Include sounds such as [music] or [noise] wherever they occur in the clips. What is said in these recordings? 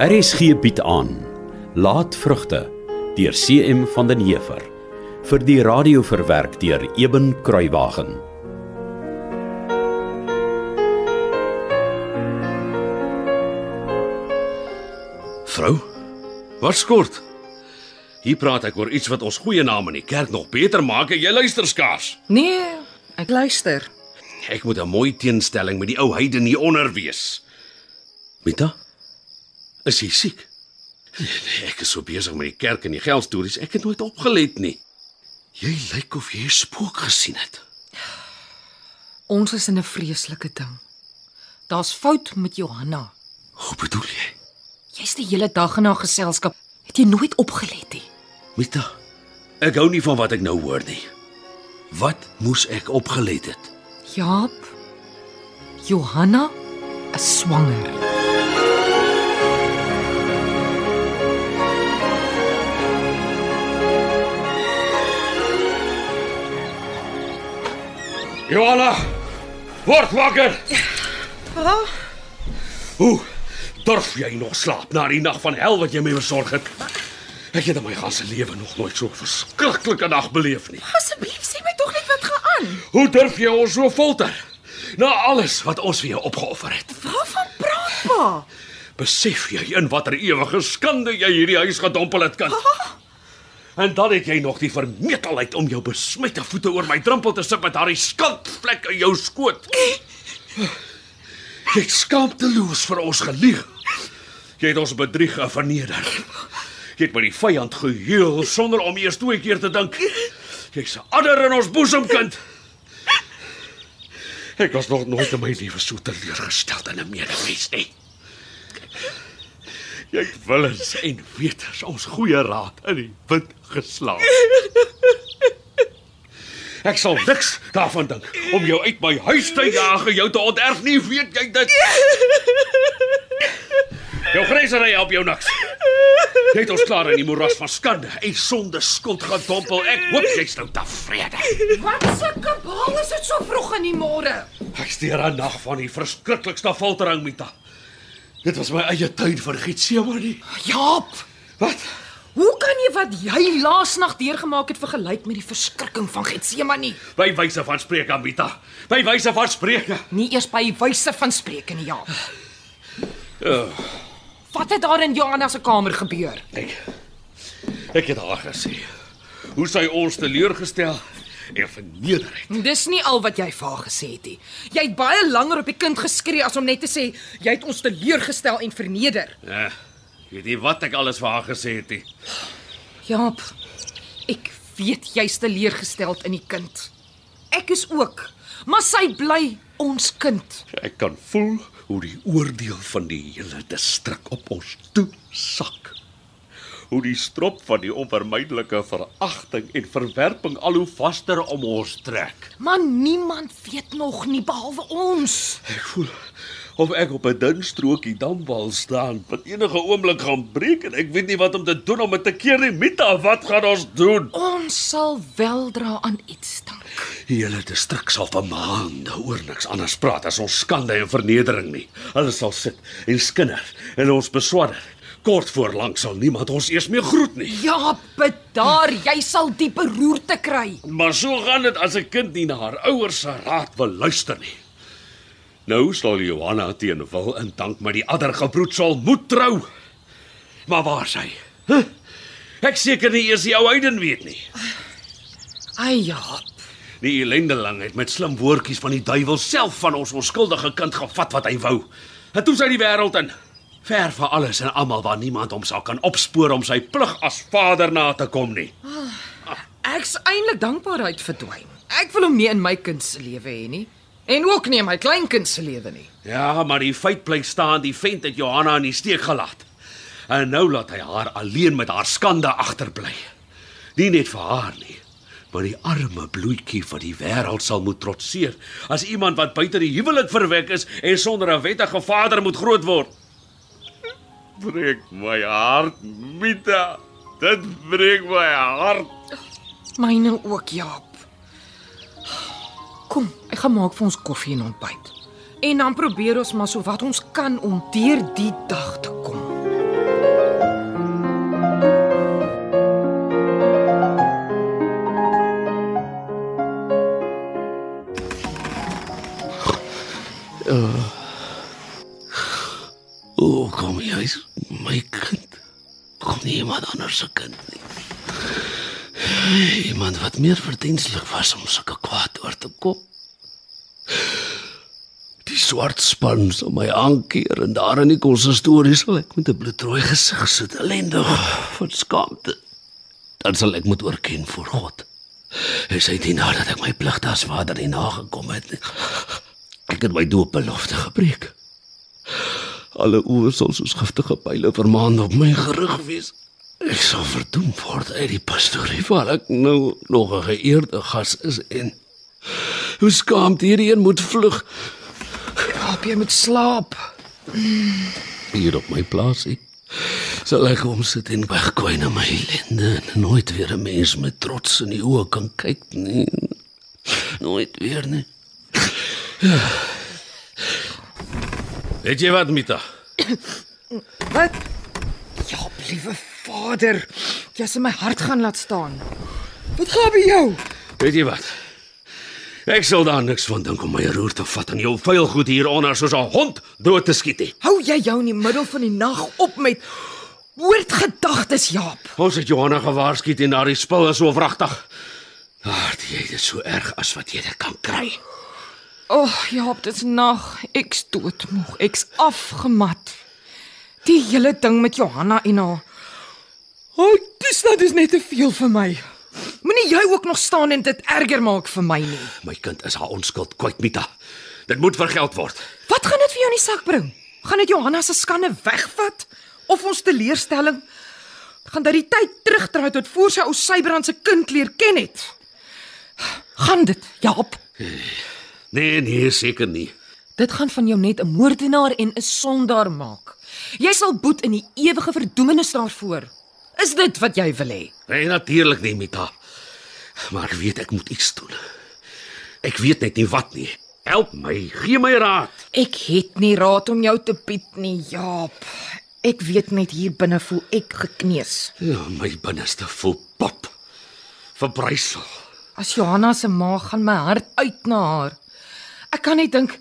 RSG bied aan Laat vrugte deur CM van den Heever vir die radio verwerk deur Eben Kruiwagen. Vrou, wat skort? Hier praat ek oor iets wat ons goeie naam in die kerk nog beter maak en jy luister skaars. Nee, ek luister. Ek moet 'n mooi teenstelling met die ou heiden hier onder wees. Mita? Is jy siek? Nee, ek is so besig met die kerk en die geldstories, ek het nooit opgelet nie. Jy lyk of jy 'n spook gesien het. Ons is in 'n vreeslike ding. Daar's fout met Johanna. Hoe bedoel jy? Jy's die hele dag in haar geselskap. Het jy nooit opgelet nie? Mita, ek hou nie van wat ek nou hoor nie. Wat moes ek opgelet het? Jaap. Johanna is swanger. Johanna, word wakker. Pa, Hoe durf jy nog slaap na die nag van hel wat jy my versorg het? Ek het in my ganse lewe nog nooit so 'n verskriklike nag beleef nie. asseblief sê my tog net wat gaan aan. Hoe durf jy ons so folter? Na alles wat ons vir jou opgeoffer het. Waarvan praat pa? Besef jy in watter ewige skande jy hierdie huis gedompel het, kind? En dan het jy nog die vermetelheid om jou besmette voete oor my drempel te sit met daardie skandvlek in jou skoot. Jy het skaamteloos vir ons gelieg. Jy het ons bedrieg en verneder. Jy het met die vyand gehuil sonder om eers twee keer te dink. Jy's 'n adder in ons boesem, kind. Ek was nog nooit in my lewe so teleurgesteld in 'n medemens nie. Jy het willens en wetens ons goeie raad in die wind geslaan. Ek sal niks daarvan dink om jou uit my huis te jaag en jou te onterf nie, weet jy dit? Jou grysery help jou niks. Jy het ons klaar in die moeras van skande en sonde skuld gedompel. Ek hoop jy's nou tevrede. Wat 'n kabaal is dit so vroeg in die môre? Ek steur 'n nag van die verskriklikste foltering, Mita. Dit was my eie tuin vir Getsemane. Jaap, Wat? Hoe kan jy wat jy laasnag deurgemaak het vergelyk met die verskrikking van Getsemane? By wyse van spreuke, Mita. By wyse van spreuke. Nie eers by wyse van spreuke nie, Jaap. Oh, Wat het daar in Johanna se kamer gebeur? ek ek het haar gesê. Hoe sy ons teleurgestel en verneder het. Dis nie al wat jy vir haar gesê het nie. Jy het baie langer op die kind geskree as om net te sê jy het ons teleurgestel en verneder. Ja, weet jy wat ek alles vir haar gesê het nie? Jaap, ek weet jy's teleurgesteld in die kind. Ek is ook, maar sy bly ons kind. Ek kan voel hoe die oordeel van die hele distrik op ons toe sak. Hoe die strop van die onvermydelike veragting en verwerping al hoe vaster om ons trek. Maar niemand weet nog nie behalwe ons. Ek voel of ek op 'n dun strokie damwal staan wat enige oomblik gaan breek en ek weet nie wat om te doen om dit te keer nie. Mita, wat gaan ons doen? Ons sal weldra aan iets dink. Die hele distrik sal vir maande oor niks anders praat as ons skande en vernedering nie. Hulle sal sit en skinder en ons beswadder. Kort voor lank sal niemand ons eers meer groet nie. Ja, bedaar, jy sal die beroerte kry. Maar so gaan dit as 'n kind nie na haar ouers se raad wil luister nie. Nou sal Johanna teen wil in dank met die ander gebroed sal moet trou. Maar waar is hy? Huh? Ek seker nie eers die ou heiden weet nie. Ai ja. Die ellendeling het met slim woordjies van die duiwel self van ons onskuldige kind gevat wat hy wou. En toe sy die wêreld in ver van alles en almal waar niemand hom sal kan opspoor om sy plig as vader na te kom nie. Ek's eintlik dankbaar hy het verdwyn. Ek wil hom nie in my kind se lewe hê nie en ook nie my kleinkind se lewe nie. Ja, maar die feit bly staan, die vent het Johanna in die steek gelaat. En nou laat hy haar alleen met haar skande agterbly. Nie net vir haar nie, maar die arme bloetjie wat die wêreld sal moet trotseer as iemand wat buite die huwelik verwek is en sonder 'n wettige vader moet groot word. breek my hart, Mita. Dit breek my hart. Myne ook, Jaap. Kom, gaan maak vir ons koffie en ontbyt. En dan probeer ons maar so wat ons kan om deur die dag te kom. O, oh, kom jy, is my kind. Kom nie iemand anders se kind nie. Iemand wat meer verdienstig was om sulke kwaad oor te kom. Die swart span sal my aankeer en daar in die konsistorie sal ek met 'n bloedrooi gesig sit, ellendig van skaamte. Dan sal ek moet oorken voor God. Hy sê dit nadat ek my pligte as vader nie nagekom het nie. Ek het my doopbelofte gebreek. Alle oë sal soos giftige pile vermaan op my gerig wees. Ek sal verdoem word uit die pastorie waar ek nou nog 'n geëerde gas is en hoe skaamd hierdie een moet vlug Jaap, jy moet slaap. hier op my plaasie. Sal ek hom sit en wegkwyn na my ellende en nooit weer 'n mens met trots in die oë kan kyk nie. Nooit weer nie. Weet jy wat, Mita? Wat? Jaap, liewe vader, jy het my hart gaan laat staan. Wat gaan by jou? Weet jy wat? Ek sal daar niks van dink om my roer te vat en jou vuil goed hieronder soos 'n hond dood te skiet nie. Hou jy jou in die middel van die nag op met woordgedagtes, Jaap? Ons het Johanna gewaarsku teen daardie spul is so wragtig. Daar, jy dit so erg as wat jy dit kan kry. O, oh, Jaap, dit's nag. Ek's doodmoeg. Ek's afgemat. Die hele ding met Johanna en haar. O, oh, dis nou dis net te veel vir my. Jy ook nog staan en dit erger maak vir my nie. My kind is haar onskuld kwyt, Mita. Dit moet vergeld word. Wat gaan dit vir jou in die sak bring? Gaan dit Johanna se skande wegvat of ons teleurstelling? Gaan dit die tyd terugdraai tot voor sy ou Sybrand se kind leer ken het? Gaan dit, Jaap? Nee, nee, seker nie. Dit gaan van jou net 'n moordenaar en 'n sondaar maak. Jy sal boet in die ewige verdoemenis daarvoor. Is dit wat jy wil hê? Nee, natuurlik nie, Mita. Maar ek weet ek moet iets doen. Ek weet net nie wat nie. Help my, gee my raad. Ek het nie raad om jou te bied nie, Jaap. Ek weet net hier binne voel ek gekneus. Ja, my binneste voel pap. Verbrysel. As Johanna se ma gaan my hart uit na haar. Ek kan net dink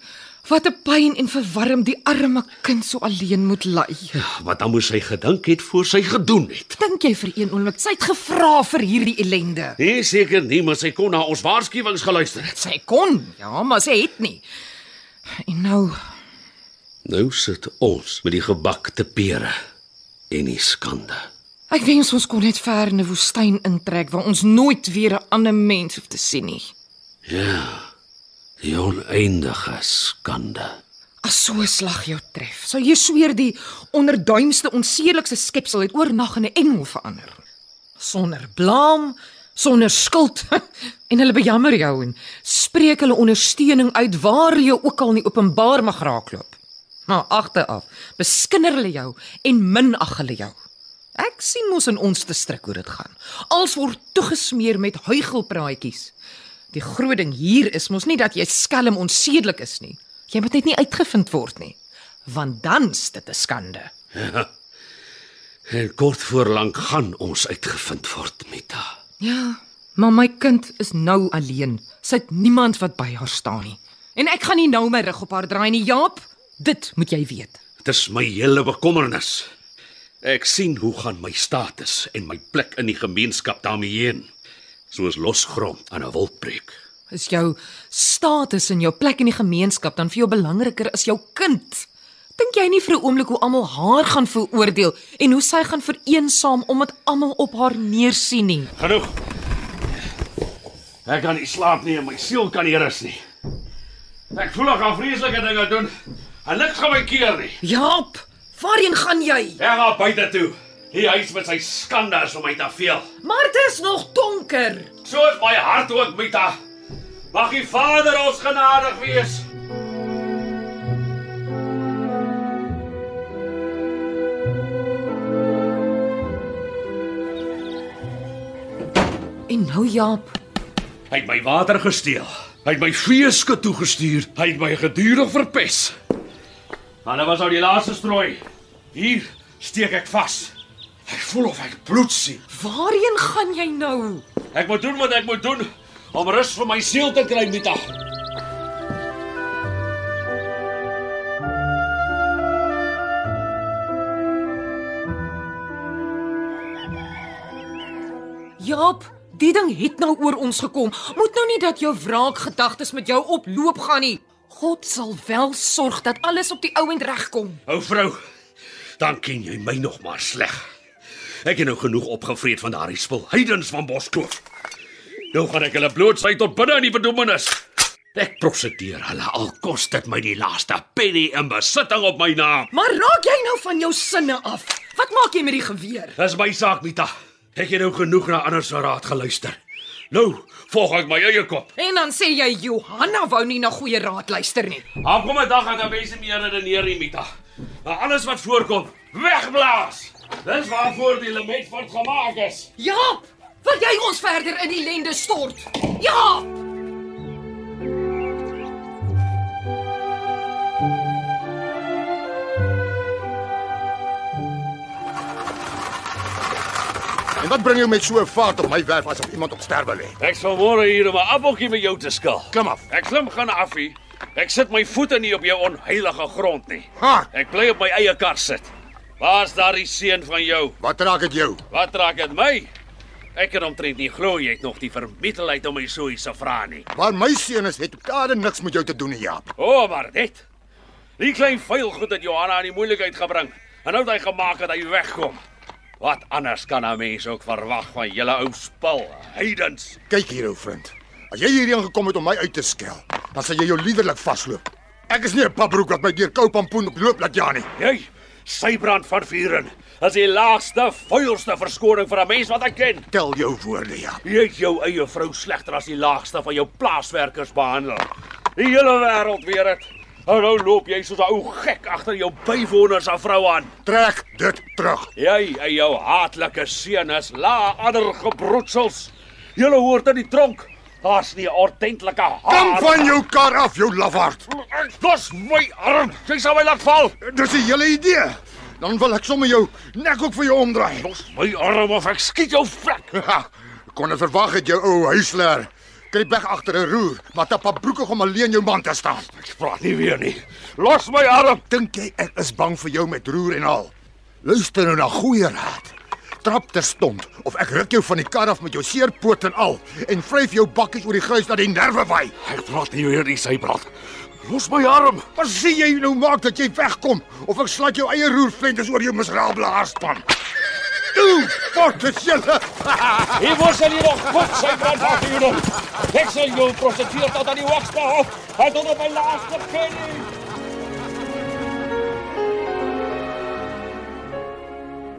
wat 'n pyn en verwarring die arme kind so alleen moet ly. Ja, wat dan moes sy gedink het voor sy gedoen het? Dink jy vir een oomblik sy het gevra vir hierdie ellende? Nee, seker nie, maar sy kon na ons waarskuwings geluister het. Sy kon, ja, maar sy het nie. En nou, Nou sit ons met die gebakte pere en die skande. ek wens ons kon net ver in 'n woestyn intrek waar ons nooit weer 'n ander mens hoef te sien nie. Ja. Die oneindige skande. As so 'n slag jou tref, sou jy sweer die onderduimste onsedelikste skepsel het oornag in 'n engel verander. Sonder blaam, sonder skuld [laughs] en hulle bejammer jou en spreek hulle ondersteuning uit waar jy ook al nie openbaar mag raakloop. Maar agteraf beskinder hulle jou en minag hulle jou. Ek sien mos in ons te stryk hoe dit gaan. Als word toegesmeer met huigelpraatjies. Die groot ding hier is mos nie dat jy skelm onsedelik is nie. Jy moet net nie uitgevind word nie, want dan's dit 'n skande. En kort voor lank gaan ons uitgevind word, Mita. Ja, maar my kind is nou alleen. Sy het niemand wat by haar staan nie. En ek gaan nie nou my rug op haar draai nie, Jaap. Dit moet jy weet. Dit is my hele bekommernis. Ek sien hoe gaan my status en my plek in die gemeenskap daarmee heen. Soos losgrond aan 'n wolkbreek. Is jou status en jou plek in die gemeenskap dan vir jou belangriker as jou kind? Dink jy nie vir 'n oomblik hoe almal haar gaan veroordeel en hoe sy gaan vereensaam omdat almal op haar neersien nie? Genoeg. Ek kan nie slaap nie en my siel kan nie rus nie. Ek voel ek gaan vreeslike dinge doen. En niks gaan my keer nie. Jaap, waarheen gaan jy? Ek gaan buite toe. Die huis met sy skande is om my te veel. Maar dit is nog donker. Soos my hart ook, Mita. Mag die Vader ons genadig wees. En nou Jaap. Hy het my water gesteel. Hy het my feeske toegestuur. Hy het my gedurig verpes. Maar dit was al die laaste strooi. Hier steek ek vas. Ek voel of ek bloed sien. waarheen gaan jy nou? Ek moet doen wat ek moet doen om rus vir my siel te kry, Mita. Jaap, die ding het nou oor ons gekom. Moet nou nie dat jou wraakgedagtes met jou oploop gaan nie. God sal wel sorg dat alles op die ou end regkom. Ou vrou, dan ken jy my nog maar sleg. Ek het nou genoeg opgevreet van daardie spul. Heidens van Boskloof. Nou gaan ek hulle blootsy tot binne in die bedoemenis. Ek prosedeer hulle al kos dit my die laaste penny in besitting op my naam. Maar raak jy nou van jou sinne af? Wat maak jy met die geweer? Dis my saak, Mita. Ek het nou genoeg na ander se raad geluister. Nou volg ek my eie kop. En dan sê jy Johanna wou nie na goeie raad luister nie. Daar kom 'n dag dat daar mense meer redeneer nie, Mita. Maar alles wat voorkom, wegblaas. Dis waarvoor die Lemetfort gemaak is. Jaap, wil jy ons verder in ellende stort? Jaap! En wat bring jou met so 'n vaart op my werf asof iemand op sterwe lê? Ek sal môre hier om 'n appeltjie met jou te skil. Klim af. Ek klim gaan af hier. Ek sit my voete nie op jou onheilige grond nie. Ha! Ek bly op my eie kar sit. Waar's daardie seun van jou? Wat raak dit jou? Wat raak dit my? Ek kan omtrent nie glo jy het nog die vermittelheid om my so iets te vra nie. Waar my seun is, het kade niks met jou te doen nie, Jaap. O, oh, maar dit. Die klein vuil goed het Johanna in die moeilikheid gebring. En nou het hy gemaak dat hy wegkom. Wat anders kan 'n mens ook verwag van julle ou spul, heidens? Kyk hier, ou vriend. As jy hierheen gekom het om my uit te skel, dan sal jy jou liderlik vasloop. Ek is nie 'n papbroek wat my deur kou pampoen op loop laat ja nie. Jy, sybrand van vuren. As die laagste, vuilste verskoning vir 'n mens wat ek ken. Tel jou woorde, Jaap. Jy het jou eie vrou slegter as die laagste van jou plaaswerkers behandel. Die hele wêreld weet dit. En nou loop jy soos 'n ou gek agter jou bywoner se vrou aan. Trek dit terug. Jy en jou haatlike seun is la ander gebroedsels. Julle hoort in die tronk. Daar's nie 'n ordentlike Kom haar. van jou kar af, jou lafaard. Dis my arm. Jy sal my laat val. Dis die hele idee. Dan wil ek sommer jou nek ook vir jou omdraai. Los my arm of ek skiet jou vrek. [laughs] Ha, kon het verwag het jou ou huisleer. Kruip weg agter 'n roer, maar tappa broekig om alleen jou man te staan. Ek praat nie weer nie. Los my arm. Dink jy ek is bang vir jou met roer en al? Luister nou na goeie raad. Trap terstond of ek ruk jou van die kar af met jou seerpoot en al en vryf jou bakkies oor die gruis dat die nerve wy. Ek praat nie weer nie, sy brand. Los my arm. Wat sê jy nou maak dat jy wegkom of ek slaat jou eie roervlenters oor jou miserable haarspan? Toe, fort dit julle. [laughs] Hier word jy nog goed sy brand af hier. Ek sal jou prosedeer tot aan die hoogste hof. Hy tot op my laaste penny.